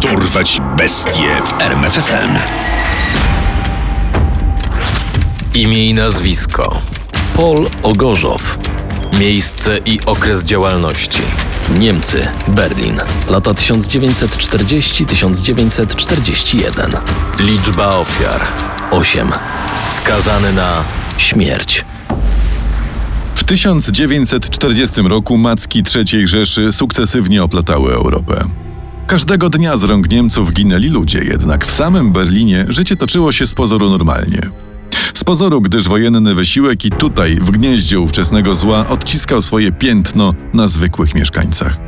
Dorwać bestie w RMFFM. Imię i nazwisko: Paul Ogorzow. Miejsce i okres działalności: Niemcy, Berlin, lata 1940-1941. Liczba ofiar: 8. Skazany na śmierć. W 1940 roku macki III Rzeszy sukcesywnie oplatały Europę. Każdego dnia z rąk Niemców ginęli ludzie, jednak w samym Berlinie życie toczyło się z pozoru normalnie. Z pozoru, gdyż wojenny wysiłek i tutaj, w gnieździe ówczesnego zła, odciskał swoje piętno na zwykłych mieszkańcach.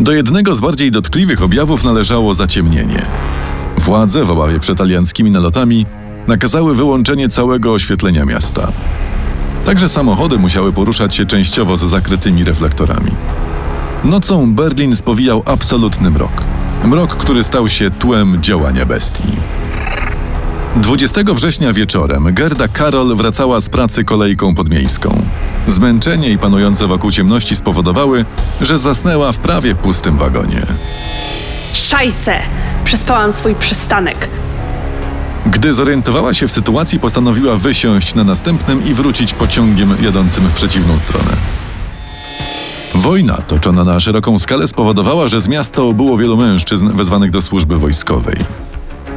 Do jednego z bardziej dotkliwych objawów należało zaciemnienie. Władze, w obawie przed alianckimi nalotami, nakazały wyłączenie całego oświetlenia miasta. Także samochody musiały poruszać się częściowo z zakrytymi reflektorami. Nocą Berlin spowijał absolutny mrok. Mrok, który stał się tłem działania bestii. 20 września wieczorem Gerda Karol wracała z pracy kolejką podmiejską. Zmęczenie i panujące wokół ciemności spowodowały, że zasnęła w prawie pustym wagonie. Szajse! Przespałam swój przystanek. Gdy zorientowała się w sytuacji, postanowiła wysiąść na następnym i wrócić pociągiem jadącym w przeciwną stronę. Wojna toczona na szeroką skalę spowodowała, że z miasta było wielu mężczyzn wezwanych do służby wojskowej.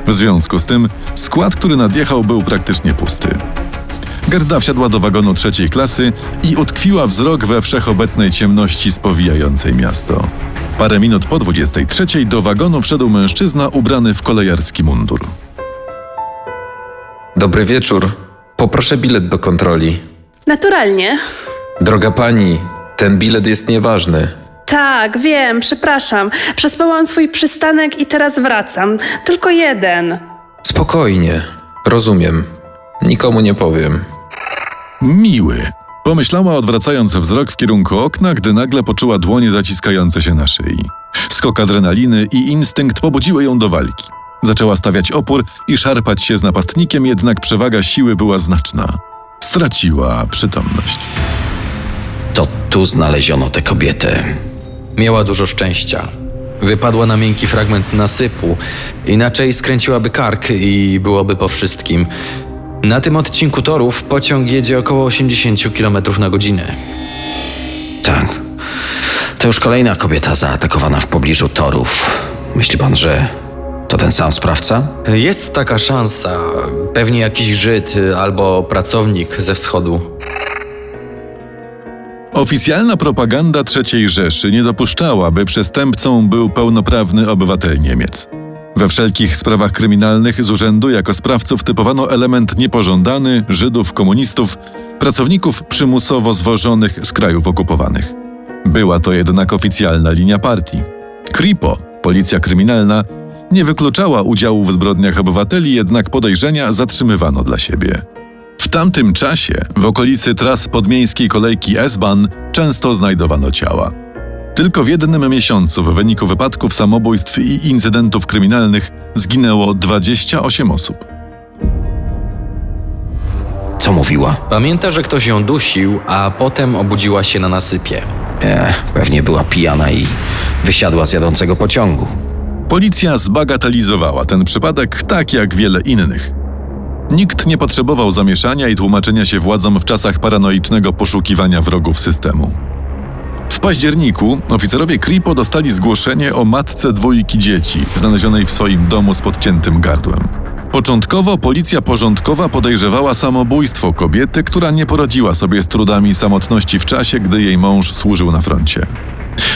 W związku z tym skład, który nadjechał, był praktycznie pusty. Gerda wsiadła do wagonu trzeciej klasy i utkwiła wzrok we wszechobecnej ciemności spowijającej miasto. Parę minut po 23 do wagonu wszedł mężczyzna ubrany w kolejarski mundur. Dobry wieczór. Poproszę bilet do kontroli. Naturalnie. Droga pani, ten bilet jest nieważny. Tak, wiem, przepraszam. Przespałam swój przystanek i teraz wracam. Tylko jeden. Spokojnie, rozumiem. Nikomu nie powiem. Miły. Pomyślała odwracając wzrok w kierunku okna, gdy nagle poczuła dłonie zaciskające się na szyi. Skok adrenaliny i instynkt pobudziły ją do walki. Zaczęła stawiać opór i szarpać się z napastnikiem, jednak przewaga siły była znaczna. Straciła przytomność. To tu znaleziono tę kobietę. Miała dużo szczęścia. Wypadła na miękki fragment nasypu, inaczej skręciłaby kark i byłoby po wszystkim. Na tym odcinku torów pociąg jedzie około 80 km na godzinę. Tak. To już kolejna kobieta zaatakowana w pobliżu torów. Myśli pan, że to ten sam sprawca? Jest taka szansa. Pewnie jakiś Żyd albo pracownik ze wschodu. Oficjalna propaganda III Rzeszy nie dopuszczała, by przestępcą był pełnoprawny obywatel Niemiec. We wszelkich sprawach kryminalnych z urzędu jako sprawców typowano element niepożądany Żydów, komunistów, pracowników przymusowo zwożonych z krajów okupowanych. Była to jednak oficjalna linia partii. Kripo, policja kryminalna, nie wykluczała udziału w zbrodniach obywateli, jednak podejrzenia zatrzymywano dla siebie. W tamtym czasie w okolicy tras podmiejskiej kolejki S-Bahn często znajdowano ciała. Tylko w jednym miesiącu w wyniku wypadków, samobójstw i incydentów kryminalnych zginęło 28 osób. Co mówiła? Pamięta, że ktoś ją dusił, a potem obudziła się na nasypie. Nie, pewnie była pijana i wysiadła z jadącego pociągu. Policja zbagatelizowała ten przypadek tak jak wiele innych. Nikt nie potrzebował zamieszania i tłumaczenia się władzom w czasach paranoicznego poszukiwania wrogów systemu. W październiku oficerowie Kripo dostali zgłoszenie o matce dwójki dzieci, znalezionej w swoim domu z podciętym gardłem. Początkowo policja porządkowa podejrzewała samobójstwo kobiety, która nie poradziła sobie z trudami samotności w czasie, gdy jej mąż służył na froncie.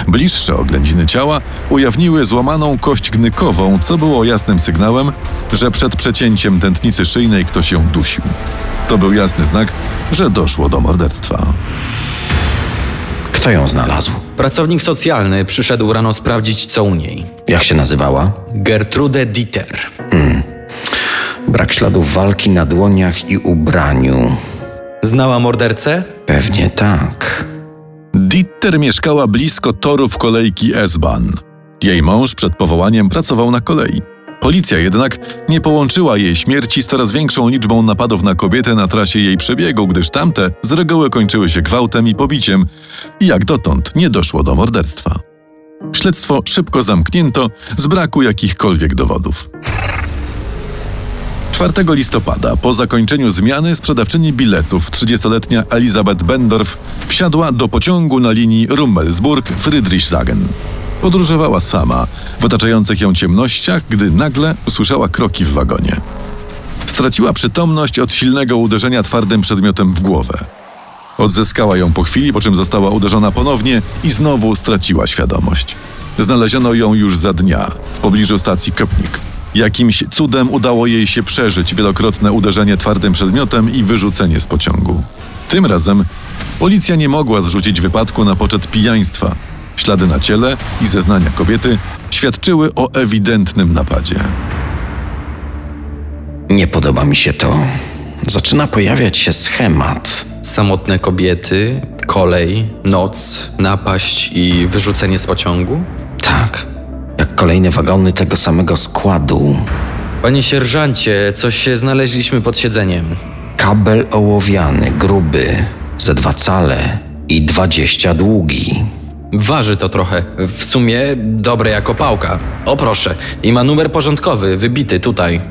Bliższe oględziny ciała ujawniły złamaną kość gnykową, co było jasnym sygnałem, że przed przecięciem tętnicy szyjnej ktoś ją dusił. To był jasny znak, że doszło do morderstwa. Kto ją znalazł? Pracownik socjalny przyszedł rano sprawdzić, co u niej. Jak się nazywała? Gertrude Dieter. Brak śladów walki na dłoniach i ubraniu. Znała mordercę? Pewnie tak. Ditter mieszkała blisko torów kolejki S-Bahn. Jej mąż przed powołaniem pracował na kolei. Policja jednak nie połączyła jej śmierci z coraz większą liczbą napadów na kobietę na trasie jej przebiegu, gdyż tamte z reguły kończyły się gwałtem i pobiciem i jak dotąd nie doszło do morderstwa. Śledztwo szybko zamknięto z braku jakichkolwiek dowodów. 4 listopada, po zakończeniu zmiany, sprzedawczyni biletów, 30-letnia Elizabeth Bendorf, wsiadła do pociągu na linii Rummelsburg-Friedrichshagen. Podróżowała sama, w otaczających ją ciemnościach, gdy nagle usłyszała kroki w wagonie. Straciła przytomność od silnego uderzenia twardym przedmiotem w głowę. Odzyskała ją po chwili, po czym została uderzona ponownie i znowu straciła świadomość. Znaleziono ją już za dnia w pobliżu stacji Köpnik. Jakimś cudem udało jej się przeżyć wielokrotne uderzenie twardym przedmiotem i wyrzucenie z pociągu. Tym razem policja nie mogła zrzucić wypadku na poczet pijaństwa. Ślady na ciele i zeznania kobiety świadczyły o ewidentnym napadzie. Nie podoba mi się to. Zaczyna pojawiać się schemat. Samotne kobiety, kolej, noc, napaść i wyrzucenie z pociągu? Tak, jak kolejne wagony tego samego składu. Panie sierżancie, coś się znaleźliśmy pod siedzeniem. Kabel ołowiany, gruby, ze dwa cale i dwadzieścia długi. Waży to trochę. W sumie dobre jako pałka. O proszę. I ma numer porządkowy, wybity tutaj.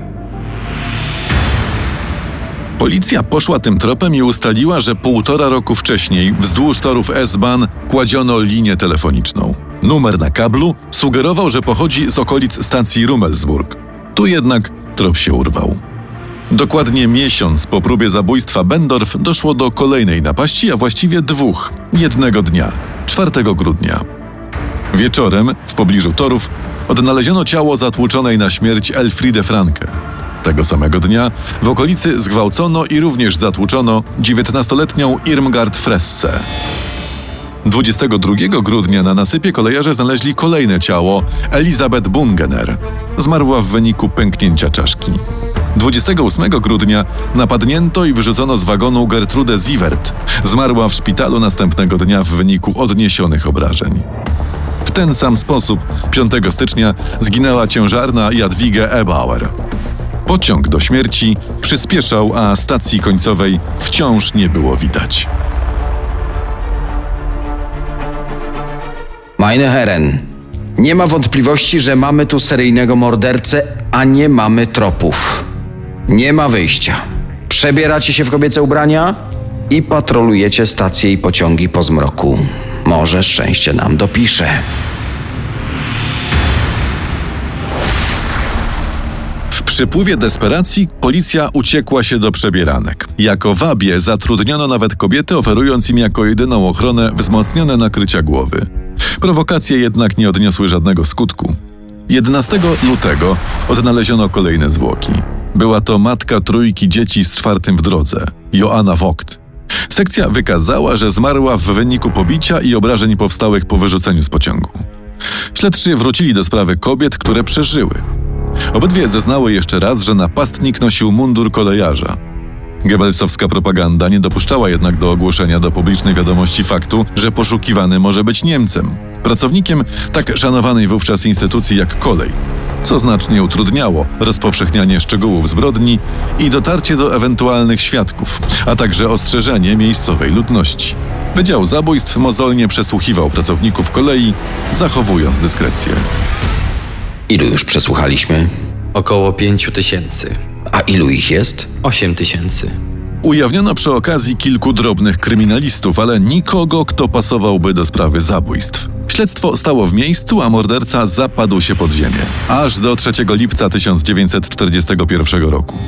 Policja poszła tym tropem i ustaliła, że półtora roku wcześniej wzdłuż torów S-Bahn kładziono linię telefoniczną. Numer na kablu sugerował, że pochodzi z okolic stacji Rummelsburg. Tu jednak trop się urwał. Dokładnie miesiąc po próbie zabójstwa Bendorf doszło do kolejnej napaści, a właściwie dwóch, jednego dnia, 4 grudnia. Wieczorem, w pobliżu torów, odnaleziono ciało zatłuczonej na śmierć Elfriede Franke. Tego samego dnia w okolicy zgwałcono i również zatłuczono 19-letnią Irmgard Fresse. 22 grudnia na nasypie kolejarze znaleźli kolejne ciało Elizabeth Bungener. Zmarła w wyniku pęknięcia czaszki. 28 grudnia napadnięto i wyrzucono z wagonu Gertrude Sievert. Zmarła w szpitalu następnego dnia w wyniku odniesionych obrażeń. W ten sam sposób 5 stycznia zginęła ciężarna Jadwiga Ebauer. Pociąg do śmierci przyspieszał, a stacji końcowej wciąż nie było widać. Meine Herren, nie ma wątpliwości, że mamy tu seryjnego mordercę, a nie mamy tropów. Nie ma wyjścia. Przebieracie się w kobiece ubrania i patrolujecie stacje i pociągi po zmroku. Może szczęście nam dopisze. W przypływie desperacji policja uciekła się do przebieranek. Jako wabie zatrudniono nawet kobiety, oferując im jako jedyną ochronę wzmocnione nakrycia głowy. Prowokacje jednak nie odniosły żadnego skutku. 11 lutego odnaleziono kolejne zwłoki. Była to matka trójki dzieci z czwartym w drodze, Joanna Vogt. Sekcja wykazała, że zmarła w wyniku pobicia i obrażeń powstałych po wyrzuceniu z pociągu. Śledczy wrócili do sprawy kobiet, które przeżyły. Obydwie zeznały jeszcze raz, że napastnik nosił mundur kolejarza. Goebbelsowska propaganda nie dopuszczała jednak do ogłoszenia do publicznej wiadomości faktu, że poszukiwany może być Niemcem, pracownikiem tak szanowanej wówczas instytucji jak kolej, co znacznie utrudniało rozpowszechnianie szczegółów zbrodni i dotarcie do ewentualnych świadków, a także ostrzeżenie miejscowej ludności. Wydział Zabójstw mozolnie przesłuchiwał pracowników kolei, zachowując dyskrecję. Ilu już przesłuchaliśmy? Około pięciu tysięcy. A ilu ich jest? Osiem tysięcy. Ujawniono przy okazji kilku drobnych kryminalistów, ale nikogo, kto pasowałby do sprawy zabójstw. Śledztwo stało w miejscu, a morderca zapadł się pod ziemię. Aż do 3 lipca 1941 roku.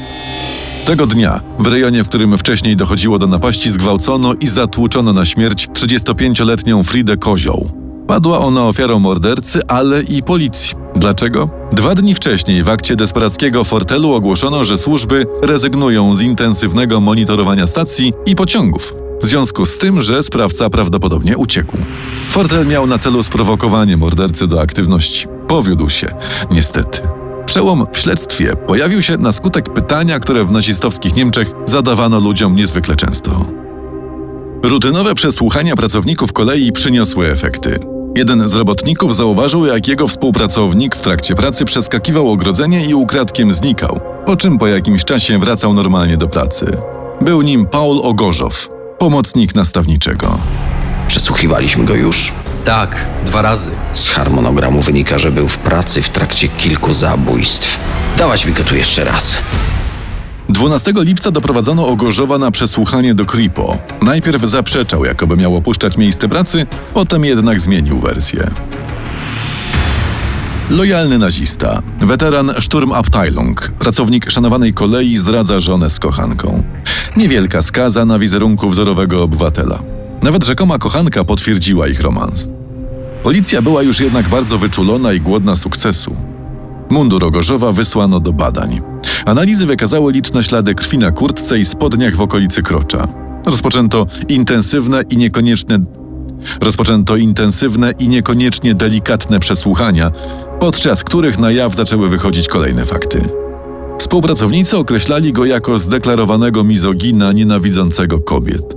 Tego dnia, w rejonie, w którym wcześniej dochodziło do napaści, zgwałcono i zatłuczono na śmierć 35-letnią Fridę Kozioł. Padła ona ofiarą mordercy, ale i policji. Dlaczego? Dwa dni wcześniej w akcie desperackiego fortelu ogłoszono, że służby rezygnują z intensywnego monitorowania stacji i pociągów. W związku z tym, że sprawca prawdopodobnie uciekł. Fortel miał na celu sprowokowanie mordercy do aktywności. Powiódł się, niestety. Przełom w śledztwie pojawił się na skutek pytania, które w nazistowskich Niemczech zadawano ludziom niezwykle często. Rutynowe przesłuchania pracowników kolei przyniosły efekty. Jeden z robotników zauważył, jak jego współpracownik w trakcie pracy przeskakiwał ogrodzenie i ukradkiem znikał, po czym po jakimś czasie wracał normalnie do pracy. Był nim Paul Ogorzow, pomocnik nastawniczego. Przesłuchiwaliśmy go już. Tak, dwa razy. Z harmonogramu wynika, że był w pracy w trakcie kilku zabójstw. Dawać mi go tu jeszcze raz. 12 lipca doprowadzono Ogorzowa na przesłuchanie do Kripo. Najpierw zaprzeczał, jakoby miał opuszczać miejsce pracy, potem jednak zmienił wersję. Lojalny nazista, weteran Sturmabteilung, pracownik szanowanej kolei zdradza żonę z kochanką. Niewielka skaza na wizerunku wzorowego obywatela. Nawet rzekoma kochanka potwierdziła ich romans. Policja była już jednak bardzo wyczulona i głodna sukcesu. Mundur Ogorzowa wysłano do badań. Analizy wykazały liczne ślady krwi na kurtce i spodniach w okolicy krocza. Rozpoczęto intensywne i niekonieczne Rozpoczęto intensywne i niekoniecznie delikatne przesłuchania, podczas których na jaw zaczęły wychodzić kolejne fakty. Współpracownicy określali go jako zdeklarowanego mizogina nienawidzącego kobiet.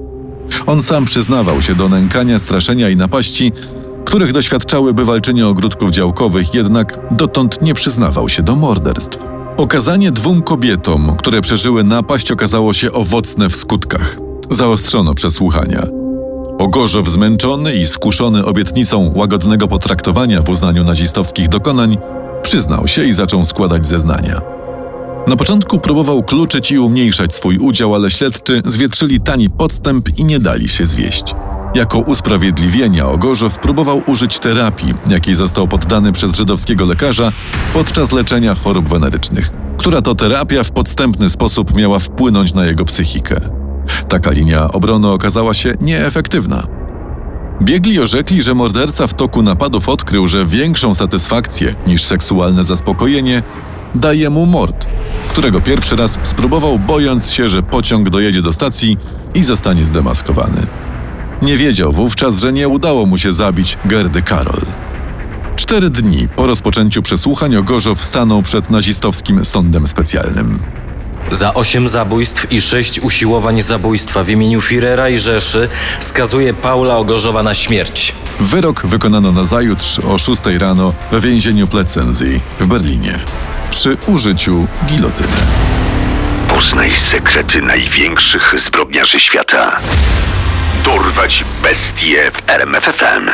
On sam przyznawał się do nękania, straszenia i napaści, których doświadczały bywalczynie ogródków działkowych, jednak dotąd nie przyznawał się do morderstw. Okazanie dwóm kobietom, które przeżyły napaść, okazało się owocne w skutkach. Zaostrzono przesłuchania. Ogorzow zmęczony i skuszony obietnicą łagodnego potraktowania w uznaniu nazistowskich dokonań, przyznał się i zaczął składać zeznania. Na początku próbował kluczyć i umniejszać swój udział, ale śledczy zwietrzyli tani podstęp i nie dali się zwieść. Jako usprawiedliwienia Ogorzow próbował użyć terapii, jakiej został poddany przez żydowskiego lekarza podczas leczenia chorób wenerycznych, która to terapia w podstępny sposób miała wpłynąć na jego psychikę. Taka linia obrony okazała się nieefektywna. Biegli orzekli, że morderca w toku napadów odkrył, że większą satysfakcję niż seksualne zaspokojenie daje mu mord, którego pierwszy raz spróbował, bojąc się, że pociąg dojedzie do stacji i zostanie zdemaskowany. Nie wiedział wówczas, że nie udało mu się zabić Gerdy Karol. Cztery dni po rozpoczęciu przesłuchań Ogorzow stanął przed nazistowskim sądem specjalnym. Za osiem zabójstw i sześć usiłowań zabójstwa w imieniu Führera i Rzeszy skazuje Paula Ogorzowa na śmierć. Wyrok wykonano nazajutrz o 6 rano we więzieniu Plecenzji w Berlinie przy użyciu gilotyny. Poznaj sekrety największych zbrodniarzy świata. Dorwać bestie w RMFFM.